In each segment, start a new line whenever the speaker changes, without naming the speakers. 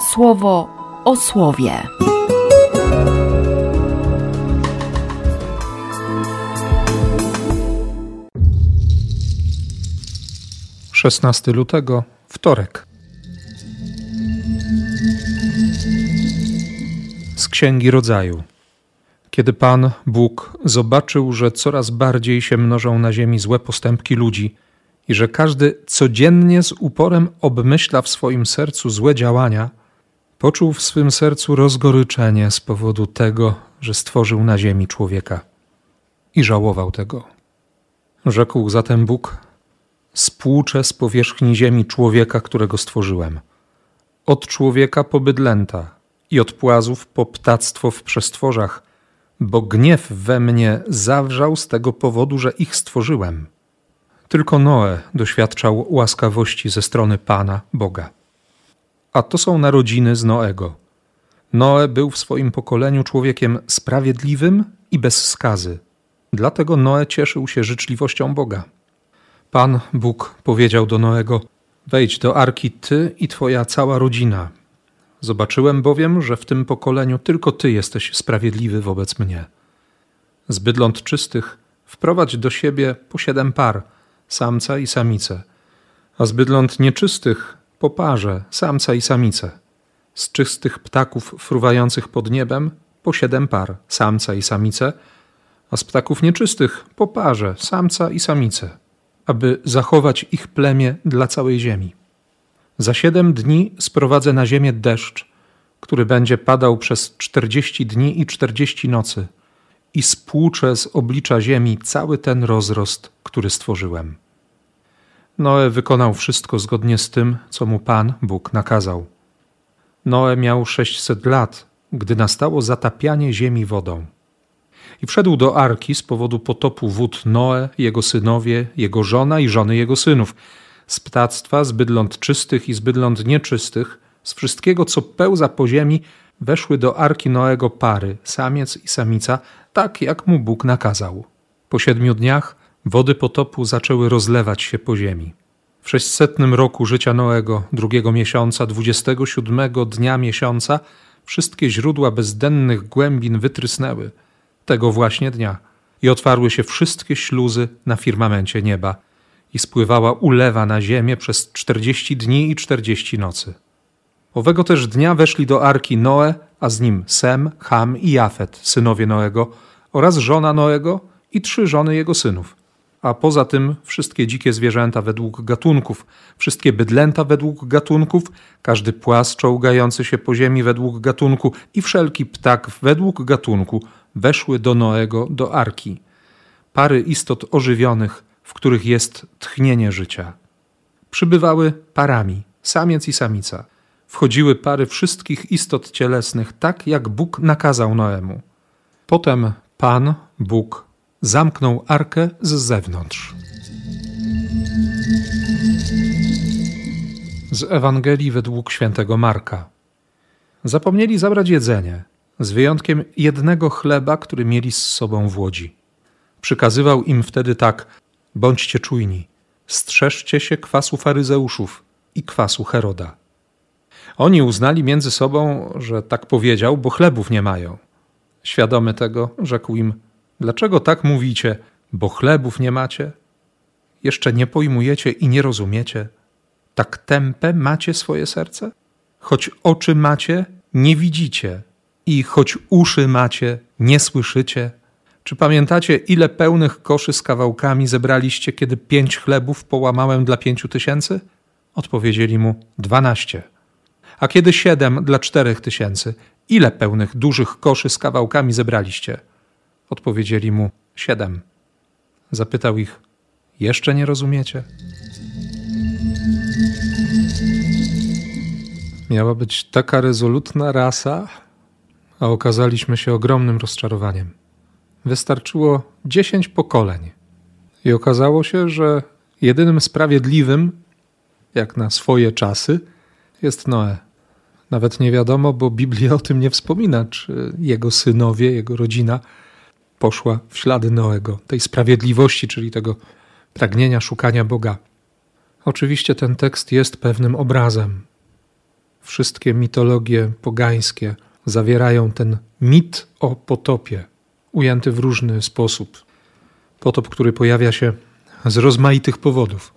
słowo o słowie.
16 lutego, wtorek. Z Księgi Rodzaju. Kiedy Pan Bóg zobaczył, że coraz bardziej się mnożą na ziemi złe postępki ludzi i że każdy codziennie z uporem obmyśla w swoim sercu złe działania, poczuł w swym sercu rozgoryczenie z powodu tego, że stworzył na ziemi człowieka i żałował tego. Rzekł zatem Bóg: Spłuczę z powierzchni ziemi człowieka, którego stworzyłem. Od człowieka po bydlęta i od płazów po ptactwo w przestworzach, bo gniew we mnie zawrzał z tego powodu, że ich stworzyłem. Tylko Noe doświadczał łaskawości ze strony Pana, Boga. A to są narodziny z Noego. Noe był w swoim pokoleniu człowiekiem sprawiedliwym i bez skazy. Dlatego Noe cieszył się życzliwością Boga. Pan Bóg powiedział do Noego: Wejdź do arki ty i twoja cała rodzina. Zobaczyłem bowiem, że w tym pokoleniu tylko ty jesteś sprawiedliwy wobec mnie. Z bydląt czystych wprowadź do siebie po siedem par, samca i samicę, a z bydląt nieczystych po parze, samca i samicę. Z czystych ptaków fruwających pod niebem po siedem par, samca i samicę, a z ptaków nieczystych po parze, samca i samicę aby zachować ich plemię dla całej ziemi. Za siedem dni sprowadzę na ziemię deszcz, który będzie padał przez czterdzieści dni i czterdzieści nocy i spłuczę z oblicza ziemi cały ten rozrost, który stworzyłem. Noe wykonał wszystko zgodnie z tym, co mu Pan Bóg nakazał. Noe miał sześćset lat, gdy nastało zatapianie ziemi wodą. I wszedł do arki z powodu potopu wód Noe, jego synowie, jego żona i żony jego synów, z ptactwa, z bydląt czystych i z bydląt nieczystych, z wszystkiego, co pełza po ziemi, weszły do arki Noego pary, samiec i samica, tak jak mu Bóg nakazał. Po siedmiu dniach wody potopu zaczęły rozlewać się po ziemi. W sześćsetnym roku życia Noego, drugiego miesiąca, dwudziestego siódmego dnia miesiąca, wszystkie źródła bezdennych głębin wytrysnęły – tego właśnie dnia i otwarły się wszystkie śluzy na firmamencie nieba i spływała ulewa na ziemię przez czterdzieści dni i czterdzieści nocy. Owego też dnia weszli do arki Noe, a z nim Sem, Ham i Jafet, synowie Noego, oraz żona Noego i trzy żony jego synów. A poza tym wszystkie dzikie zwierzęta według gatunków, wszystkie bydlęta według gatunków, każdy płas czołgający się po ziemi według gatunku i wszelki ptak według gatunku weszły do Noego do arki. Pary istot ożywionych, w których jest tchnienie życia. Przybywały parami, samiec i samica. Wchodziły pary wszystkich istot cielesnych, tak jak Bóg nakazał Noemu. Potem Pan, Bóg, zamknął arkę z zewnątrz. Z Ewangelii według świętego Marka. Zapomnieli zabrać jedzenie, z wyjątkiem jednego chleba, który mieli z sobą w łodzi. Przykazywał im wtedy tak: bądźcie czujni, strzeżcie się kwasu faryzeuszów i kwasu Heroda. Oni uznali między sobą, że tak powiedział, bo chlebów nie mają. Świadomy tego, rzekł im: Dlaczego tak mówicie, bo chlebów nie macie? Jeszcze nie pojmujecie i nie rozumiecie? Tak tępe macie swoje serce? Choć oczy macie, nie widzicie i choć uszy macie, nie słyszycie? Czy pamiętacie, ile pełnych koszy z kawałkami zebraliście, kiedy pięć chlebów połamałem dla pięciu tysięcy? Odpowiedzieli mu dwanaście. A kiedy siedem dla czterech tysięcy, ile pełnych dużych koszy z kawałkami zebraliście? Odpowiedzieli mu siedem. Zapytał ich, jeszcze nie rozumiecie? Miała być taka rezolutna rasa, a okazaliśmy się ogromnym rozczarowaniem. Wystarczyło dziesięć pokoleń i okazało się, że jedynym sprawiedliwym, jak na swoje czasy, jest Noe. Nawet nie wiadomo, bo Biblia o tym nie wspomina, czy jego synowie, jego rodzina poszła w ślady Noego, tej sprawiedliwości, czyli tego pragnienia szukania Boga. Oczywiście ten tekst jest pewnym obrazem Wszystkie mitologie pogańskie zawierają ten mit o potopie, ujęty w różny sposób. Potop, który pojawia się z rozmaitych powodów.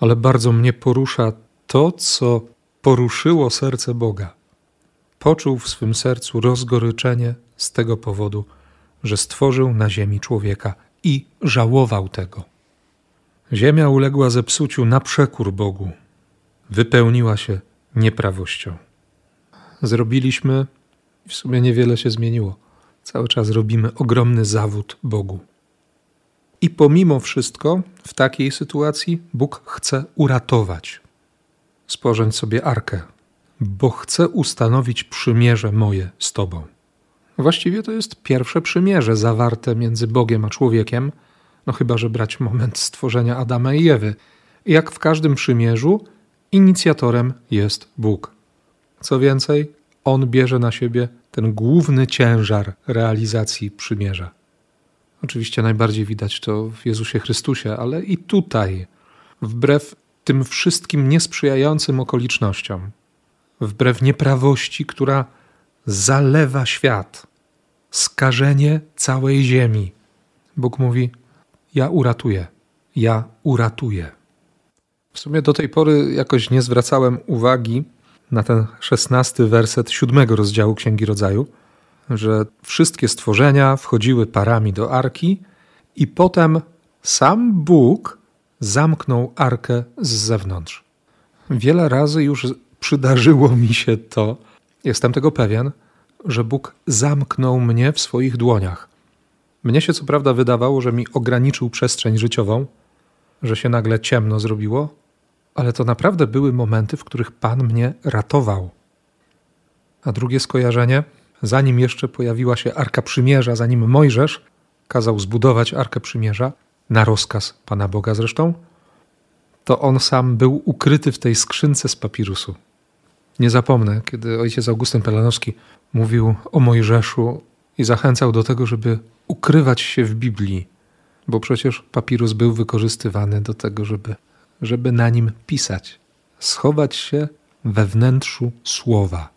Ale bardzo mnie porusza to, co poruszyło serce Boga. Poczuł w swym sercu rozgoryczenie z tego powodu, że stworzył na ziemi człowieka i żałował tego. Ziemia uległa zepsuciu na przekór Bogu, wypełniła się nieprawością. Zrobiliśmy, w sumie niewiele się zmieniło. Cały czas robimy ogromny zawód Bogu. I pomimo wszystko, w takiej sytuacji Bóg chce uratować. Sporządź sobie arkę, bo chce ustanowić przymierze moje z Tobą. Właściwie to jest pierwsze przymierze zawarte między Bogiem a człowiekiem, no chyba że brać moment stworzenia Adama i Ewy. Jak w każdym przymierzu, inicjatorem jest Bóg. Co więcej, On bierze na siebie ten główny ciężar realizacji przymierza. Oczywiście najbardziej widać to w Jezusie Chrystusie, ale i tutaj, wbrew tym wszystkim niesprzyjającym okolicznościom, wbrew nieprawości, która zalewa świat, skażenie całej ziemi, Bóg mówi: Ja uratuję, ja uratuję. W sumie do tej pory jakoś nie zwracałem uwagi na ten szesnasty werset siódmego rozdziału Księgi Rodzaju że wszystkie stworzenia wchodziły parami do arki i potem sam Bóg zamknął arkę z zewnątrz. Wiele razy już przydarzyło mi się to, jestem tego pewien, że Bóg zamknął mnie w swoich dłoniach. Mnie się co prawda wydawało, że mi ograniczył przestrzeń życiową, że się nagle ciemno zrobiło, ale to naprawdę były momenty, w których Pan mnie ratował. A drugie skojarzenie zanim jeszcze pojawiła się Arka Przymierza, zanim Mojżesz kazał zbudować Arkę Przymierza, na rozkaz Pana Boga zresztą, to on sam był ukryty w tej skrzynce z papirusu. Nie zapomnę, kiedy ojciec Augustyn Pelanowski mówił o Mojżeszu i zachęcał do tego, żeby ukrywać się w Biblii, bo przecież papirus był wykorzystywany do tego, żeby, żeby na nim pisać, schować się we wnętrzu słowa.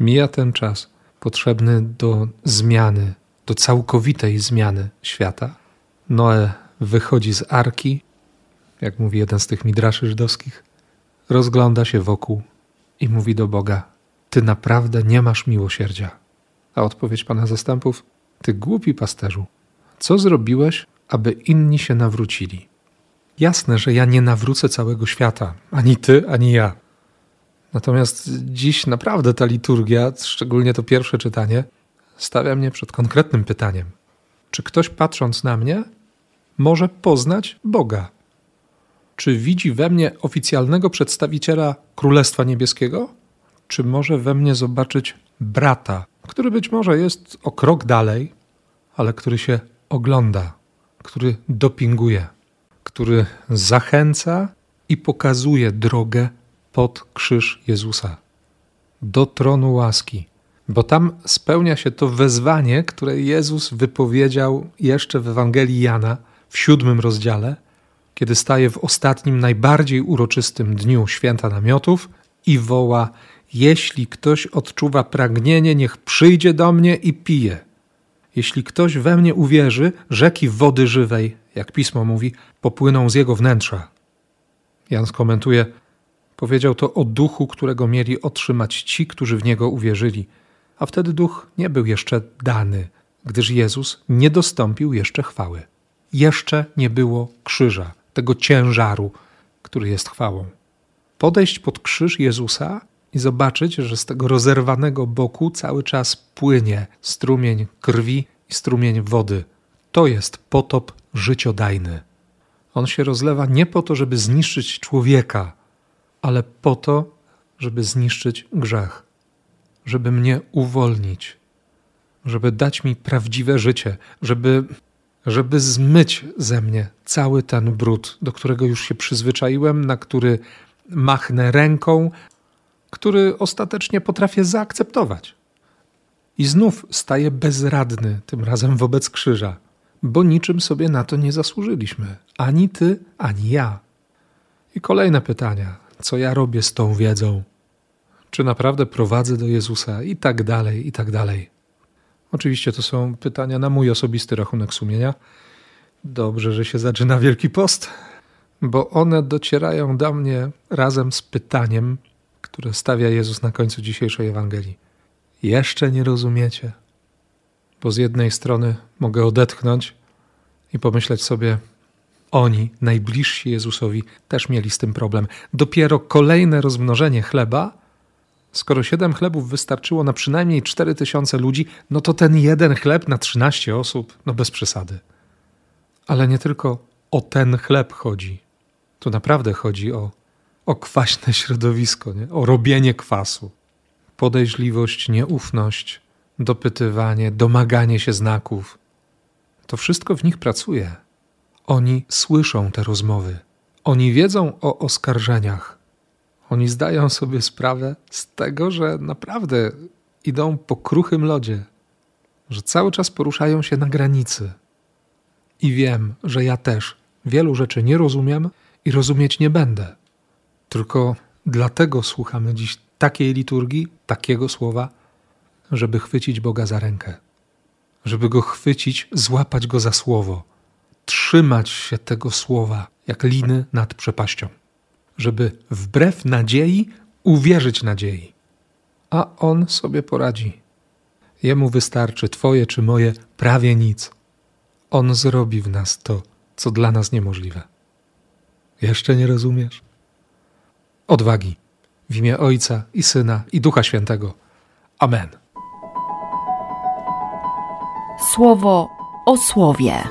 Mija ten czas potrzebny do zmiany, do całkowitej zmiany świata. Noe wychodzi z arki, jak mówi jeden z tych midraszy żydowskich, rozgląda się wokół i mówi do Boga: Ty naprawdę nie masz miłosierdzia. A odpowiedź Pana zastępów: Ty głupi pasterzu, co zrobiłeś, aby inni się nawrócili? Jasne, że ja nie nawrócę całego świata, ani ty, ani ja. Natomiast dziś naprawdę ta liturgia, szczególnie to pierwsze czytanie, stawia mnie przed konkretnym pytaniem: czy ktoś patrząc na mnie może poznać Boga? Czy widzi we mnie oficjalnego przedstawiciela Królestwa Niebieskiego? Czy może we mnie zobaczyć brata, który być może jest o krok dalej, ale który się ogląda, który dopinguje, który zachęca i pokazuje drogę pod krzyż Jezusa, do tronu łaski, bo tam spełnia się to wezwanie, które Jezus wypowiedział jeszcze w Ewangelii Jana w siódmym rozdziale, kiedy staje w ostatnim, najbardziej uroczystym dniu święta namiotów i woła: Jeśli ktoś odczuwa pragnienie, niech przyjdzie do mnie i pije. Jeśli ktoś we mnie uwierzy, rzeki wody żywej, jak pismo mówi, popłyną z jego wnętrza. Jan skomentuje: Powiedział to o duchu, którego mieli otrzymać ci, którzy w niego uwierzyli. A wtedy duch nie był jeszcze dany, gdyż Jezus nie dostąpił jeszcze chwały. Jeszcze nie było krzyża, tego ciężaru, który jest chwałą. Podejść pod krzyż Jezusa i zobaczyć, że z tego rozerwanego boku cały czas płynie strumień krwi i strumień wody. To jest potop życiodajny. On się rozlewa nie po to, żeby zniszczyć człowieka, ale po to, żeby zniszczyć grzech, żeby mnie uwolnić, żeby dać mi prawdziwe życie, żeby, żeby zmyć ze mnie cały ten brud, do którego już się przyzwyczaiłem, na który machnę ręką, który ostatecznie potrafię zaakceptować. I znów staję bezradny, tym razem wobec krzyża, bo niczym sobie na to nie zasłużyliśmy ani ty, ani ja. I kolejne pytania co ja robię z tą wiedzą, Czy naprawdę prowadzę do Jezusa? I tak dalej, i tak dalej. Oczywiście to są pytania na mój osobisty rachunek sumienia. Dobrze, że się zaczyna Wielki Post, bo one docierają do mnie razem z pytaniem, które stawia Jezus na końcu dzisiejszej Ewangelii. Jeszcze nie rozumiecie? Bo z jednej strony mogę odetchnąć i pomyśleć sobie, oni, najbliżsi Jezusowi, też mieli z tym problem. Dopiero kolejne rozmnożenie chleba, skoro siedem chlebów wystarczyło na przynajmniej cztery tysiące ludzi, no to ten jeden chleb na trzynaście osób, no bez przesady. Ale nie tylko o ten chleb chodzi. Tu naprawdę chodzi o, o kwaśne środowisko, nie? o robienie kwasu. Podejrzliwość, nieufność, dopytywanie, domaganie się znaków. To wszystko w nich pracuje. Oni słyszą te rozmowy. Oni wiedzą o oskarżeniach. Oni zdają sobie sprawę z tego, że naprawdę idą po kruchym lodzie, że cały czas poruszają się na granicy. I wiem, że ja też wielu rzeczy nie rozumiem i rozumieć nie będę. Tylko dlatego słuchamy dziś takiej liturgii, takiego słowa, żeby chwycić Boga za rękę, żeby go chwycić, złapać go za słowo, trzymać się tego słowa jak liny nad przepaścią, żeby wbrew nadziei uwierzyć nadziei. A on sobie poradzi. Jemu wystarczy Twoje czy moje prawie nic. On zrobi w nas to, co dla nas niemożliwe. Jeszcze nie rozumiesz? Odwagi w imię Ojca i Syna i Ducha Świętego. Amen.
Słowo o słowie.